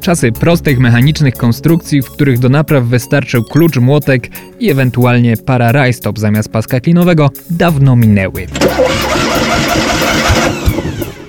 Czasy prostych mechanicznych konstrukcji, w których do napraw wystarczył klucz, młotek i ewentualnie para rajstop zamiast paska klinowego, dawno minęły.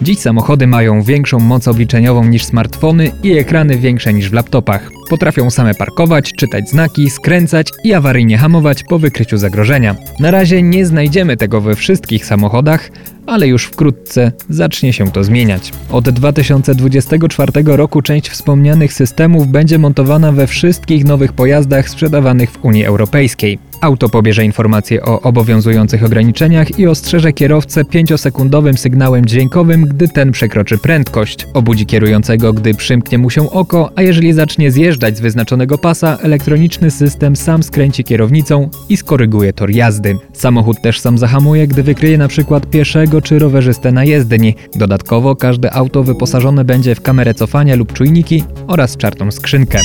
Dziś samochody mają większą moc obliczeniową niż smartfony i ekrany większe niż w laptopach. Potrafią same parkować, czytać znaki, skręcać i awaryjnie hamować po wykryciu zagrożenia. Na razie nie znajdziemy tego we wszystkich samochodach, ale już wkrótce zacznie się to zmieniać. Od 2024 roku część wspomnianych systemów będzie montowana we wszystkich nowych pojazdach sprzedawanych w Unii Europejskiej. Auto pobierze informacje o obowiązujących ograniczeniach i ostrzeże kierowcę 5-sekundowym sygnałem dźwiękowym, gdy ten przekroczy prędkość. Obudzi kierującego, gdy przymknie mu się oko, a jeżeli zacznie zjeżdżać z wyznaczonego pasa, elektroniczny system sam skręci kierownicą i skoryguje tor jazdy. Samochód też sam zahamuje, gdy wykryje na przykład pieszego czy rowerzystę na jezdni. Dodatkowo każde auto wyposażone będzie w kamerę cofania lub czujniki oraz czarną skrzynkę.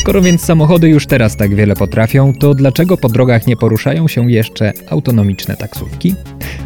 Skoro więc samochody już teraz tak wiele potrafią, to dlaczego po drogach nie poruszają się jeszcze autonomiczne taksówki?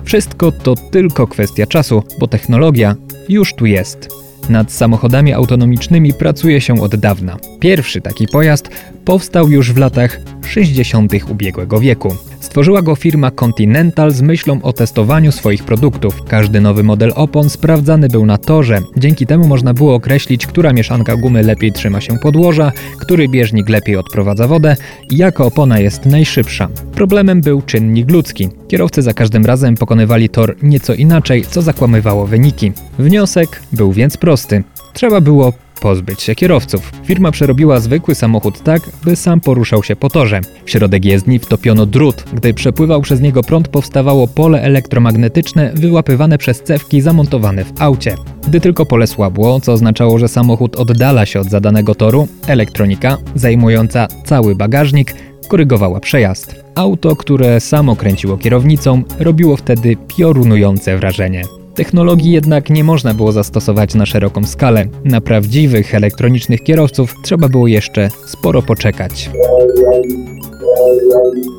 Wszystko to tylko kwestia czasu, bo technologia już tu jest. Nad samochodami autonomicznymi pracuje się od dawna. Pierwszy taki pojazd powstał już w latach 60. ubiegłego wieku. Stworzyła go firma Continental z myślą o testowaniu swoich produktów. Każdy nowy model opon sprawdzany był na torze. Dzięki temu można było określić, która mieszanka gumy lepiej trzyma się podłoża, który bieżnik lepiej odprowadza wodę i jaka opona jest najszybsza. Problemem był czynnik ludzki. Kierowcy za każdym razem pokonywali tor nieco inaczej, co zakłamywało wyniki. Wniosek był więc prosty. Trzeba było pozbyć się kierowców. Firma przerobiła zwykły samochód tak, by sam poruszał się po torze. W środek jezdni wtopiono drut. Gdy przepływał przez niego prąd, powstawało pole elektromagnetyczne wyłapywane przez cewki zamontowane w aucie. Gdy tylko pole słabło, co oznaczało, że samochód oddala się od zadanego toru, elektronika, zajmująca cały bagażnik, korygowała przejazd. Auto, które samo kręciło kierownicą, robiło wtedy piorunujące wrażenie. Technologii jednak nie można było zastosować na szeroką skalę. Na prawdziwych elektronicznych kierowców trzeba było jeszcze sporo poczekać.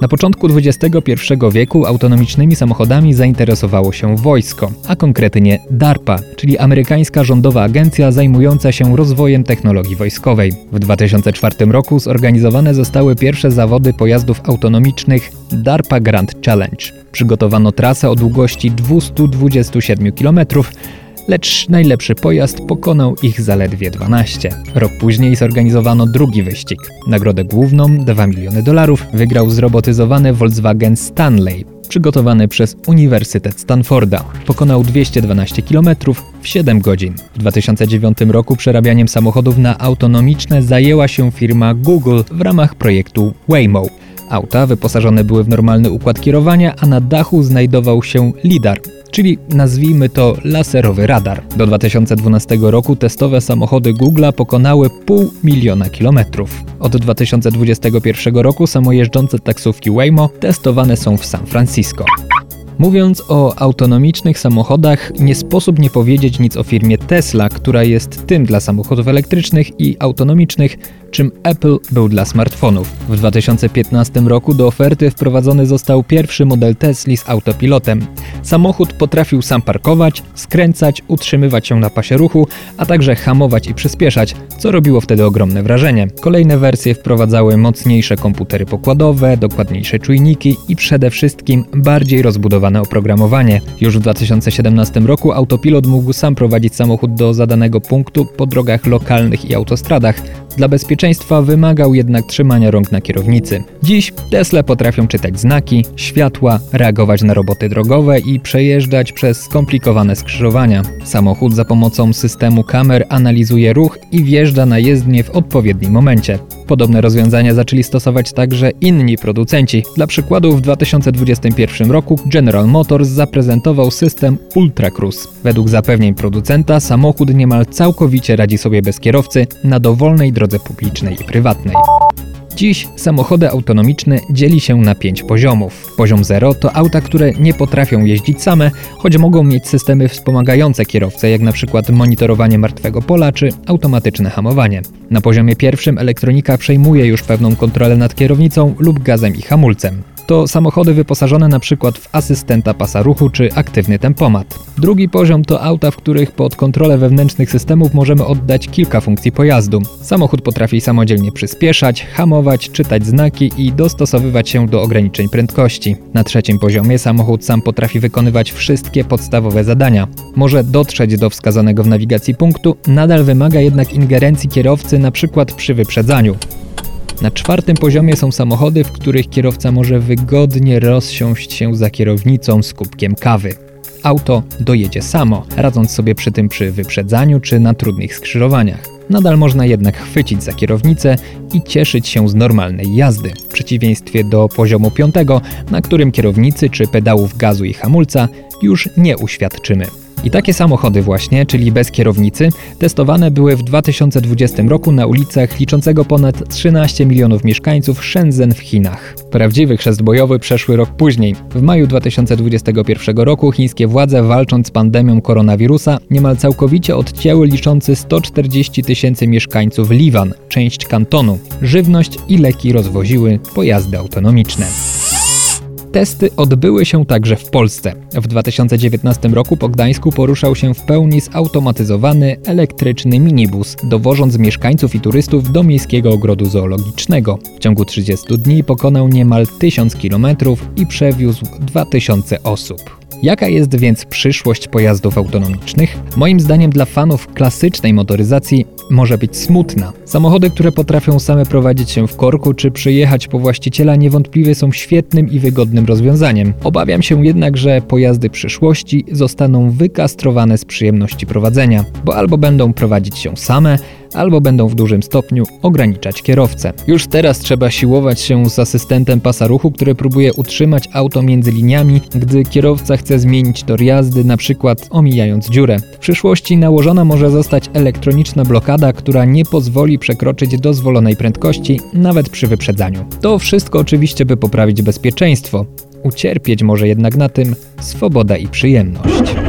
Na początku XXI wieku autonomicznymi samochodami zainteresowało się wojsko, a konkretnie DARPA, czyli amerykańska rządowa agencja zajmująca się rozwojem technologii wojskowej. W 2004 roku zorganizowane zostały pierwsze zawody pojazdów autonomicznych DARPA Grand Challenge. Przygotowano trasę o długości 227 km, lecz najlepszy pojazd pokonał ich zaledwie 12. Rok później zorganizowano drugi wyścig. Nagrodę główną, 2 miliony dolarów, wygrał zrobotyzowany Volkswagen Stanley, przygotowany przez Uniwersytet Stanforda. Pokonał 212 km w 7 godzin. W 2009 roku przerabianiem samochodów na autonomiczne zajęła się firma Google w ramach projektu Waymo. Auta wyposażone były w normalny układ kierowania, a na dachu znajdował się lidar, czyli nazwijmy to laserowy radar. Do 2012 roku testowe samochody Google'a pokonały pół miliona kilometrów. Od 2021 roku samojeżdżące taksówki Waymo testowane są w San Francisco. Mówiąc o autonomicznych samochodach, nie sposób nie powiedzieć nic o firmie Tesla, która jest tym dla samochodów elektrycznych i autonomicznych, czym Apple był dla smartfonów. W 2015 roku do oferty wprowadzony został pierwszy model Tesla z autopilotem. Samochód potrafił sam parkować, skręcać, utrzymywać się na pasie ruchu, a także hamować i przyspieszać, co robiło wtedy ogromne wrażenie. Kolejne wersje wprowadzały mocniejsze komputery pokładowe, dokładniejsze czujniki i przede wszystkim bardziej rozbudowane oprogramowanie. Już w 2017 roku autopilot mógł sam prowadzić samochód do zadanego punktu po drogach lokalnych i autostradach. Dla bezpieczeństwa wymagał jednak trzymania rąk na kierownicy. Dziś Tesla potrafią czytać znaki, światła, reagować na roboty drogowe i przejeżdżać przez skomplikowane skrzyżowania. Samochód za pomocą systemu kamer analizuje ruch i wjeżdża na jezdnię w odpowiednim momencie. Podobne rozwiązania zaczęli stosować także inni producenci. Dla przykładu w 2021 roku General Motors zaprezentował system Ultra Cruise. Według zapewnień producenta samochód niemal całkowicie radzi sobie bez kierowcy na dowolnej drodze publicznej i prywatnej. Dziś samochody autonomiczne dzieli się na pięć poziomów. Poziom 0 to auta, które nie potrafią jeździć same, choć mogą mieć systemy wspomagające kierowcę, jak np. monitorowanie martwego pola czy automatyczne hamowanie. Na poziomie pierwszym elektronika przejmuje już pewną kontrolę nad kierownicą lub gazem i hamulcem to samochody wyposażone np. w asystenta pasa ruchu czy aktywny tempomat. Drugi poziom to auta, w których pod kontrolę wewnętrznych systemów możemy oddać kilka funkcji pojazdu. Samochód potrafi samodzielnie przyspieszać, hamować, czytać znaki i dostosowywać się do ograniczeń prędkości. Na trzecim poziomie samochód sam potrafi wykonywać wszystkie podstawowe zadania. Może dotrzeć do wskazanego w nawigacji punktu, nadal wymaga jednak ingerencji kierowcy np. przy wyprzedzaniu. Na czwartym poziomie są samochody, w których kierowca może wygodnie rozsiąść się za kierownicą z kubkiem kawy. Auto dojedzie samo, radząc sobie przy tym przy wyprzedzaniu czy na trudnych skrzyżowaniach. Nadal można jednak chwycić za kierownicę i cieszyć się z normalnej jazdy, w przeciwieństwie do poziomu piątego, na którym kierownicy czy pedałów gazu i hamulca już nie uświadczymy. I takie samochody właśnie, czyli bez kierownicy, testowane były w 2020 roku na ulicach liczącego ponad 13 milionów mieszkańców Shenzhen w Chinach. Prawdziwy chrzest bojowy przeszły rok później. W maju 2021 roku chińskie władze walcząc z pandemią koronawirusa niemal całkowicie odcięły liczący 140 tysięcy mieszkańców Liwan, część kantonu. Żywność i leki rozwoziły pojazdy autonomiczne. Testy odbyły się także w Polsce. W 2019 roku po Gdańsku poruszał się w pełni zautomatyzowany elektryczny minibus, dowożąc mieszkańców i turystów do miejskiego ogrodu zoologicznego. W ciągu 30 dni pokonał niemal 1000 km i przewiózł 2000 osób. Jaka jest więc przyszłość pojazdów autonomicznych? Moim zdaniem dla fanów klasycznej motoryzacji może być smutna. Samochody, które potrafią same prowadzić się w korku czy przyjechać po właściciela niewątpliwie są świetnym i wygodnym rozwiązaniem. Obawiam się jednak, że pojazdy przyszłości zostaną wykastrowane z przyjemności prowadzenia, bo albo będą prowadzić się same, albo będą w dużym stopniu ograniczać kierowcę. Już teraz trzeba siłować się z asystentem pasa ruchu, który próbuje utrzymać auto między liniami, gdy kierowca chce zmienić tor jazdy, na przykład omijając dziurę. W przyszłości nałożona może zostać elektroniczna blokada, która nie pozwoli przekroczyć dozwolonej prędkości, nawet przy wyprzedzaniu. To wszystko oczywiście by poprawić bezpieczeństwo. Ucierpieć może jednak na tym swoboda i przyjemność.